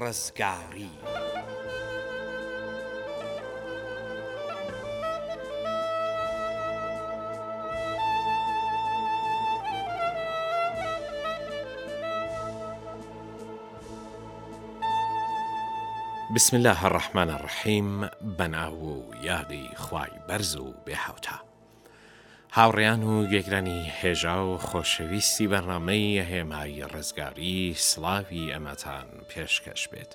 ڕزگاری. بسم اللە الرحمن الرحیم بەناو و یادی خوای بەرز و بێ هاوتا. هاوڕێیان و گوێگرانی هێژا و خۆشەویستی بەرنامەی هێمای ڕزگاری سڵاوی ئەمەتان پێشکەش بێت.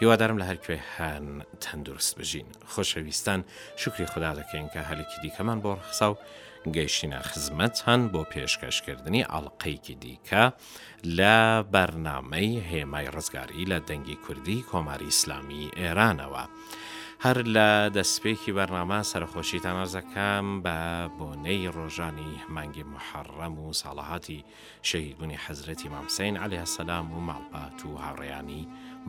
هیوادارم لە هەرکوێ هەن تەندروست بژین خۆشەویستان شکری خدا دەکەین کە هەلکی دیکەمان بۆ ڕخسا و گەیشتینە خزمەتان بۆ پێشکەشکردنی ئاڵلقەیەکی دیکە لە بەرنامەی هێمای ڕزگاری لە دەنگی کوردی کۆماری ئیسلامی ئێرانەوە. هەر لە دەستپێکی بەرنامە سەرخۆشیتان ئەرزەکەم بە بۆنەی ڕۆژانی مانگی محەڕەم و ساڵەهاتی شەهیدبوونی حەزرەتی مامسین عەلەیه سەلام و ماڵپات و هاوڕێیانی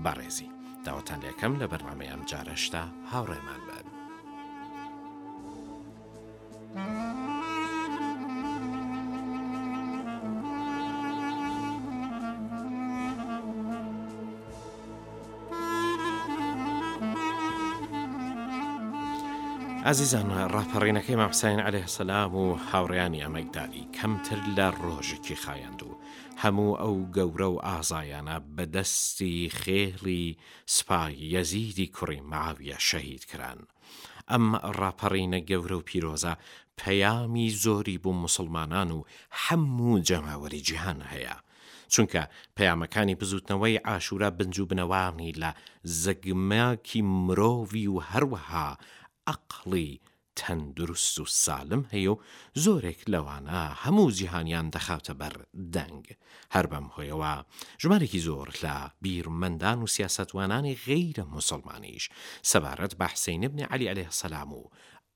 بەڕێزی داوەتان لەکەم لە بەرنامەی ئەم جارەشدا هاوڕێمان بن. ئازیزان ڕاپەڕینەکەی مامساین عليه سلام و هاوڕیانی ئەمەکدانی کەمتر لە ڕۆژێکی خایاند و هەموو ئەو گەورە و ئازایانە بەدەستی خێڵی سپای یەزیدی کوڕی ماویە شەهید کران. ئەم ڕاپەڕینە گەورە و پیرۆزە پەیامی زۆری بو موسڵمانان و حەموو جەماوەری جیهان هەیە، چونکە پەیامەکانی بزوتنەوەی عاشورا بنج و بنەوانی لە زگماکی مرۆڤی و هەروەها ئەقڵی تەندروست و سالم هەیە و زۆرێک لەوانە هەموو جیهانیان دەخاتە بەر دەنگ، هەر بەم هۆیەوە ژمارێکی زۆر لە بیرمەندان و سیاسەتوانانی غەیرە موسڵمانیش سەبارەت بە حسین بن علی علیە السلام و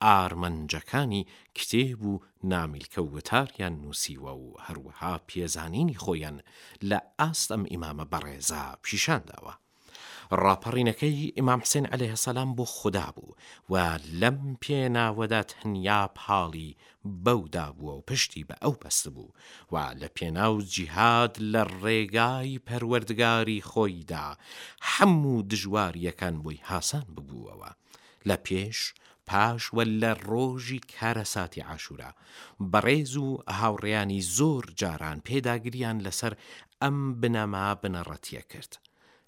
ئارمەنجەکانی کتێب و نامیلکە و وتاریان نووسیوە و هەروەها پێزانینی خۆیان لە ئاست ئەم ئیمامە بەڕێزە پیشان داوە. ڕاپەڕینەکەی ئیمام حسێن عەلەیه السلام بۆ خودا بوو و لەم پێناوەدا تەنیا پاڵی بەو دابووە و پشتی بە ئەو بەستبوو و لە پێناو جیهاد لە ڕێگای پەروەردگاری خۆیدا هەموو دژوارییەکان بۆی هاسان ببووەوە لە پێش پاش و لە ڕۆژی کارەساتی عاشورا، بەڕێز و هاوڕێیانی زۆر جاران پێداگرییان لەسەر ئەم بنەما بنەڕەتییە کرد.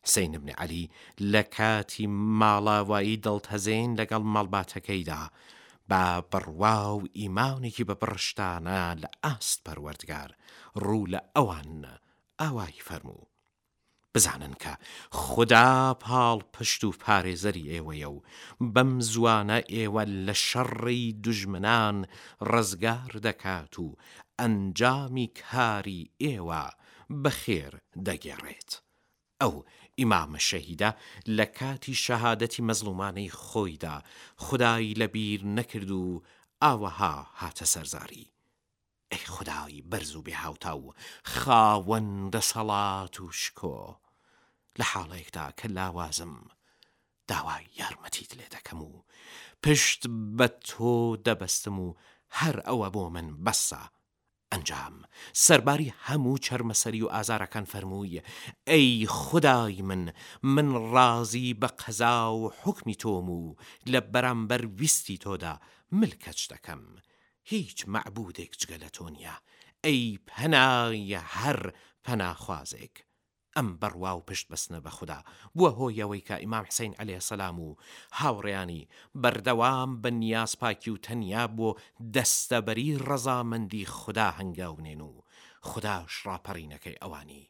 حسین بن عەلی لە کاتی ماڵاوایی دڵتەزێن لەگەڵ ماڵباتەکەیدا، بە بڕوا و ئیمانێکی بە بڕشتانە لە ئاست پەروەردگار، ڕوو لە ئەوان ئاوایی فەرموو. بزانن کە خودا پاڵپشت و پارێزەری ئێوەیە و بەم زووانە ئێوە لە شەڕی دوژمنان ڕزگار دەکات و ئەنجامی کاری ئێوە بە خێر دەگێڕێت. ئەو، ئیمامە شەهیدە، لە کاتی شەهادەتی مەزڵوومانەی خۆیدا، خودای لە بیر نەکرد و ئاوەها هاتە سەر زاری، ئەی خودای بەرز و بێ هاوتا و خاوەن دەسەڵات و شکۆ، لە حاڵێکدا کە لاوازم داوای یارمەتیت لێ دەکەم و پشت بە تۆ دەبەستم و هەر ئەوە بۆ من بەسە. ئەنجام، سەرباری هەموو چەرمەسەری و ئازارەکان فەرمووی، ئەی خودای من، من ڕازی بە قەزا و حوکمی تۆم و لە بەرامبەر ویستی تۆدا ملکەچ دەکەم، هیچ مەعبودێک جگە لە تۆ نیە ئەی پەنای هەر پەناخوازێک، ئەم بڕوا و پشت بەستنە بە خودا بووە هۆی ئەوەی کە ئیمام حسین علیە سلام و هاوڕێیانی بەردەوام بە نیاز پاکی و تەنیا بۆ دەستەبەری ڕەزامەندی خودا هەنگاو بنێن و خوداش ڕاپەڕینەکەی ئەوانی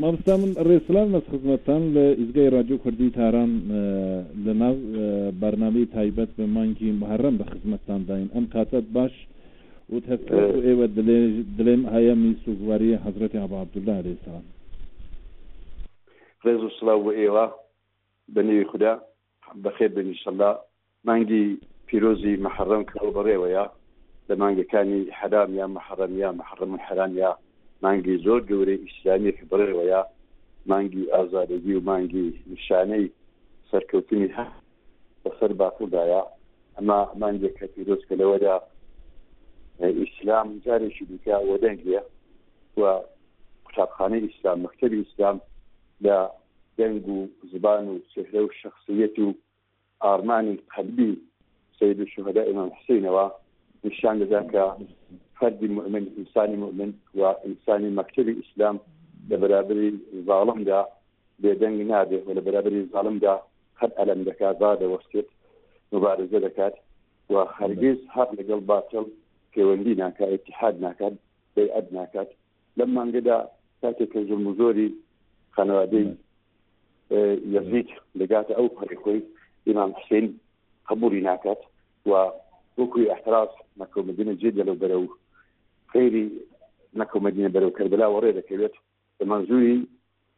مامۆستا من ڕێسلام مەس خزمەتتان لە ئیزگای رادیو کوردی تاران لە ناو بەرنامەی تایبەت بە مانگی محرم بە خزمەتتان داین ئەم کاتت باش و تەسلات و ئێوە دلێم هەیە می سوگواری حەزرەتی عبا عبدالله عليه السلام ڕێز و سلااو بۆ ئێوە بە نێوی خوددا بەخێر بێن ئیشەلا مانگی پیرۆزی محرم کە ڕوو بەڕێوەیە لە مانگەکانی حەرام یا محرم یا محرم الحرام یا مانگی زۆر گەورەی ئیسلامی کە بەڕێوەیە مانگی ئازادەگی و مانگی نیشانەی سەرکەوتنی هە بەسەر باتڵدایە ئەما مانگێک کە پیرۆز کە لەوەدا ئیسلام جارێکی دیکە وەدەنگێ و قوتابخانەی ئیسلام مەکتەبی ئیسلام لە دەنگ و زبان و چهرە و شەخسییەت و ئاڕمانی قەلبی سەیدولشوهەدا ئیمام حسینەوە نیشان دەدا کە فەردی موئمن، ئینسانی موئمن و ئینسانی مەکتەبی ئیسلام لە بەرابەری زاڵمدا بێدەنگ نابێ و لە بەرابەری زاڵمدا هەر ئەلەند دەکات، ڕادەوەستێت، موبارزە دەکات و هەرگیز هەر لەگەڵ باتڵ پێوەندی ناکات، ئیتیحاد ناکات، بەیعەت ناکات. لەم مانگەدا کاتێک کە زۆر زۆری خانەوادەی یەزید دەگاتە ئەو پەڕی خۆی ئیمام حسین قبولی ناکات و وەکوی احتراز مەکەمەدینە جێ دەلو بەرە و خێری مەکەمەدینە بەرە و کردلا وەڕێ دەکەوێت بە منزوری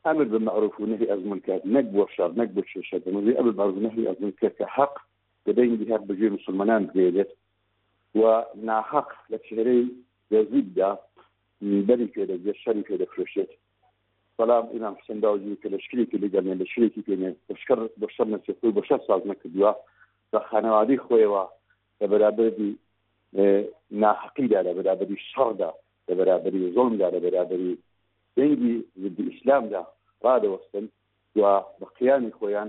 ئەمر بە معروف و نهی از منکر نەک بۆ شار نەک بۆ شێشە بە منزوی ئەمر بەڕز نهی از منکر کە حەق دەبین دیهات بەگوێ مسلمانان بگەێت و ناحەق لە چهرەی لە زیددا دەری پێ دەگرێت، سەری پێ دەفرۆشێت، بەڵام ئیمام حسێن باوجی کە لەشکرێکی لەگەڵ نیە، لەشکرێکی پێ نیە، لەشکر بۆ شەڕ نەچێت، خۆی بۆ شەڕ ساز نەکردووە، بە خانەوادەی خۆیەوە لە بەرابەردی ناحەقیدا، لە بەرابەری شەڕدا، لە بەرابەری زوڵمدا، لە بەرابەری جەنگی زیدی ئیسلامدا ڕادەوەستن و بە قیامی خۆیان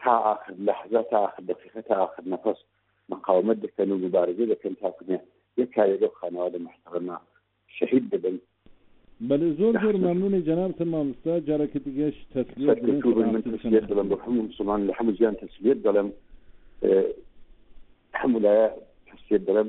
تا ئاخر لەحزە تا ئاخر دەقیقە تا ئاخر نەفەس مقاومەت دەکەن و مبارزە دەکەن تاکو نە یەک کارێ لەو خانەوادە محتەرەمە شەهید دەبن. بەلێ زۆر زۆر مەمنونی جەنابتم ماموستا جارەکی دیگەش تەسلیەت بدەن سەرکەوتو بن من تەسلیەت دەڵێم بۆ هەمو مسوڵمان لە هەمو جیان تەسلیەت دەڵێم هەمو لایە تەسلیەت دەڵێم.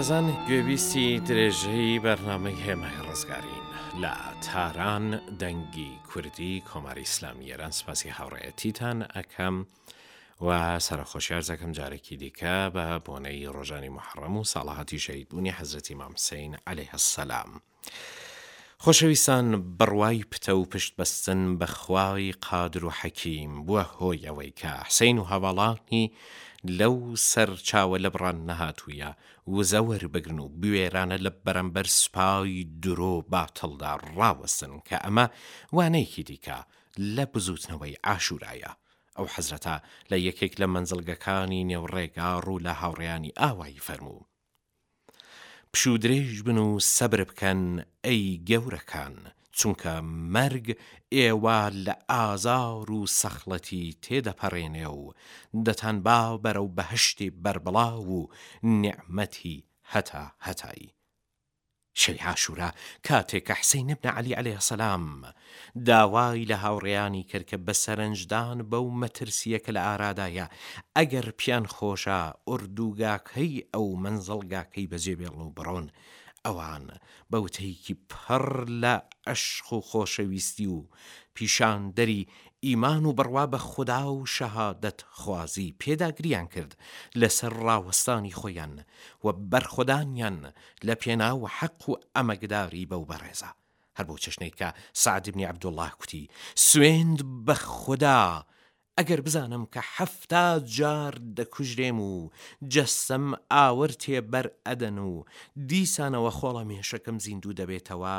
بەڕێزان گوێویستی درێژەی بەرنامەی هێمای ڕزگارین لە تاران دەنگی کوردی کۆماری ئیسلامی ئێران سپاسی هاوڕێەتیتان ئەکەم و سەرەخۆشی عەرز ئەکەم جارێکی دیکە بە بۆنەی ڕۆژانی محەڕەم و ساڵەهاتی شەهیدبوونی حەزرەتی مام حسین علیه السلام. خۆشەویستان بڕوای پتە و پشت بەستن بە خوای قادر و حەکیم بووە هۆی ئەوەی کە حسین و هەڤاڵانی لەو سەر چاوە لەبڕان نەهاتوویە وزە وەربگرن و بوێرانە لە بەرامبەر سوپای درۆ و باتڵدا ڕاوەستن کە ئەمە وانەیەکی دیکە لە بزووتنەوەی عاشورایە. ئەو حەزرەتە لە یەکێک لە مەنزڵگەکانی نێو ڕێگا ڕوو لە هاوڕێیانی ئاوایی فەرموو، پشوو درێژ بن و سەبر بکەن ئەی گەورەکان، چونکە مەرگ ئێوە لە ئازار و سەخڵەتی تێدەپەڕێنێ و دەتانبا بەرەو بەهەشتی بەربڵاو و نیعمەتی هەتا هەتایی. شەوی عاشورا کاتێک کە حسەین ابن علی علیە السلام داوای لە هاوڕێیانی کرد کە بە سەرنجدان بەو مەترسیە کە لە ئارادایە ئەگەر پیان خۆشە ئوردوگاکەی ئەو مەنزڵگاکەی بەجێ بێڵن و بڕۆن ئەوان بە وتەیەکی پڕ لە عەشق و خۆشەویستی و پیشاندەری ئیمان و بڕوا بە خودا و شەهادەت خوازی پێداگریان کرد لەسەر ڕاوەستانی خۆیان و بەرخۆدانیان لە پێناو حەق و ئەمەگداری بەو بەڕێزە. هەر بەو چەشنەی کە سەعد بنی عەبدوڵڵاه کوتی، سوێند بە خودا ئەگەر بزانم کە حەفتا جار دەکوژرێم و جەستەم ئاور تێ بەر ئەدەن و دیسانەوە خۆڵەمێشەکەم زیندوو دەبێتەوە،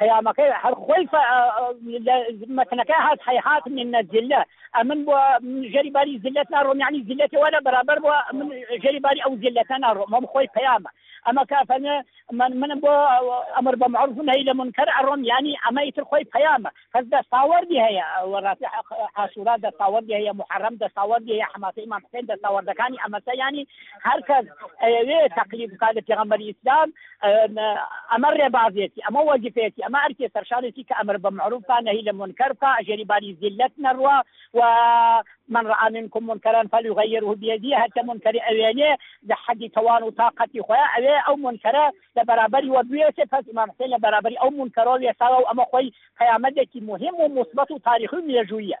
پەیامەکەی هەر خۆی فە لە مەتنەکە هات هەیهات من الذلە ئەمن بۆ من ژێری باری زلت ناڕۆم یعنی زلەتی وا لە بەرابەر بۆ من ژێری باری ئەو زلەتە ناڕۆم ئەم خۆی پەیامە ئەمە کا فەرمێ من منم بۆ ئەمر بە معروف و نەهی لە منکەر ئەڕۆم یعنی ئەمە ئیتر خۆی پەیامە کەس دەستاوەردی هەیە وەڕاستی حەق عاشورا دەستاوەردی هەیە محەرەم دەستاوەردی هەیە حەماسەی ئیمام حسێن دەستاوەردەکانی ئەمەسە یعنی هەر کەس ئەیەوێ تەقلید بکا لە پێغەمبەری ئیسلام ئەمە ڕێبازێتی، ئەمە وەزیفەیەتی، ئەمە ئەرکی سەرشانێتی کە ئەمر بە مەعروف بکا، نەهی لە مونکەر بکا، ژێری باری زیللەت نەڕوا و من رآ منکم منکرا فلیغیره بیدیه، هەر کە مونکەری ئەوێنێ لە حەدی تەوان و تاقەتی خۆیا ئەوێ ئەو مونکەرە لە بەرابەریوە بوێسێ، پەس ئیمام حسێن لە بەرابەری ئەو مونکەرەوە وێساوە و ئەمە خۆی پەیامەدێکی موهیم و موسبەت و تاریخی و مێژووییە.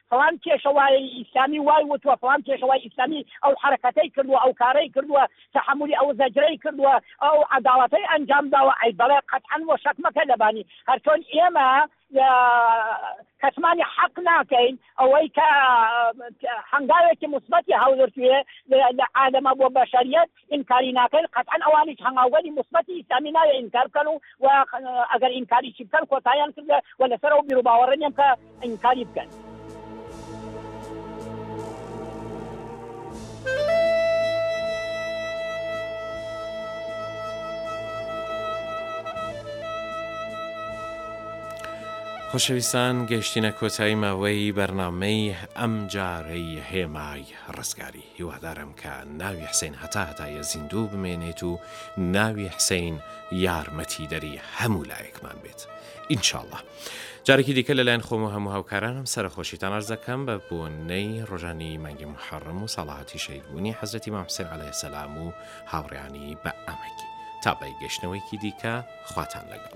فڵان پێشەوای ئیسلامی وای وتوە، فڵان پێشەوای ئیسلامی ئەو حەرەکەتەی کردوە، ئەو کارەی کردوە، تەحەمولی ئەو زەجرەی کردوە، ئەو عەداڵەتەی ئەنجام داوە، ئەی بەڵێ قەتعەن و شەک مەکە لەبانی، هەرچۆن ئێمە کەتمانی حەق ناکەین، ئەوەی کە هەنگاوێکی موسبەتی هەڵگرتوێ لە عالەمە بۆ بەشەریەت، ئینکاری ناکەین قەتعەن ئەوانیش هەنگاوگەلی موسبەتی ئیسلامی ناوێ ئینکار بکەن و وە ئەگەر ئینکاریشی بکەن کۆتایان کردە وە لەسەر ئەو بیرو باوەڕە نیم کە ئینکاری بکەن. خۆشەویستان گەیشتینە کۆتایی ماوەی بەرنامەی ئەمجارەی هێمای ڕزگاری. هیوادارم کە ناوی حسین هەتا هەتایە زیندوو بمێنێت و ناوی حسین یارمەتی دەری هەموو لایەکمان بێت ئینشاءله جارێکی دیکە لەلایەن خۆم و هەموو هاوکارانم سەرخۆشیتان ئەرزەکەم بە بۆنەی ڕۆژانی مانگی محڕم و ساڵاتی شەیدبوونی حەزەتی مامسن عليه سەسلام و هاوڕیانی بە ئەمەکی تا بەی گەشتنەوەیکی دیکە خواتان لەگەڵ.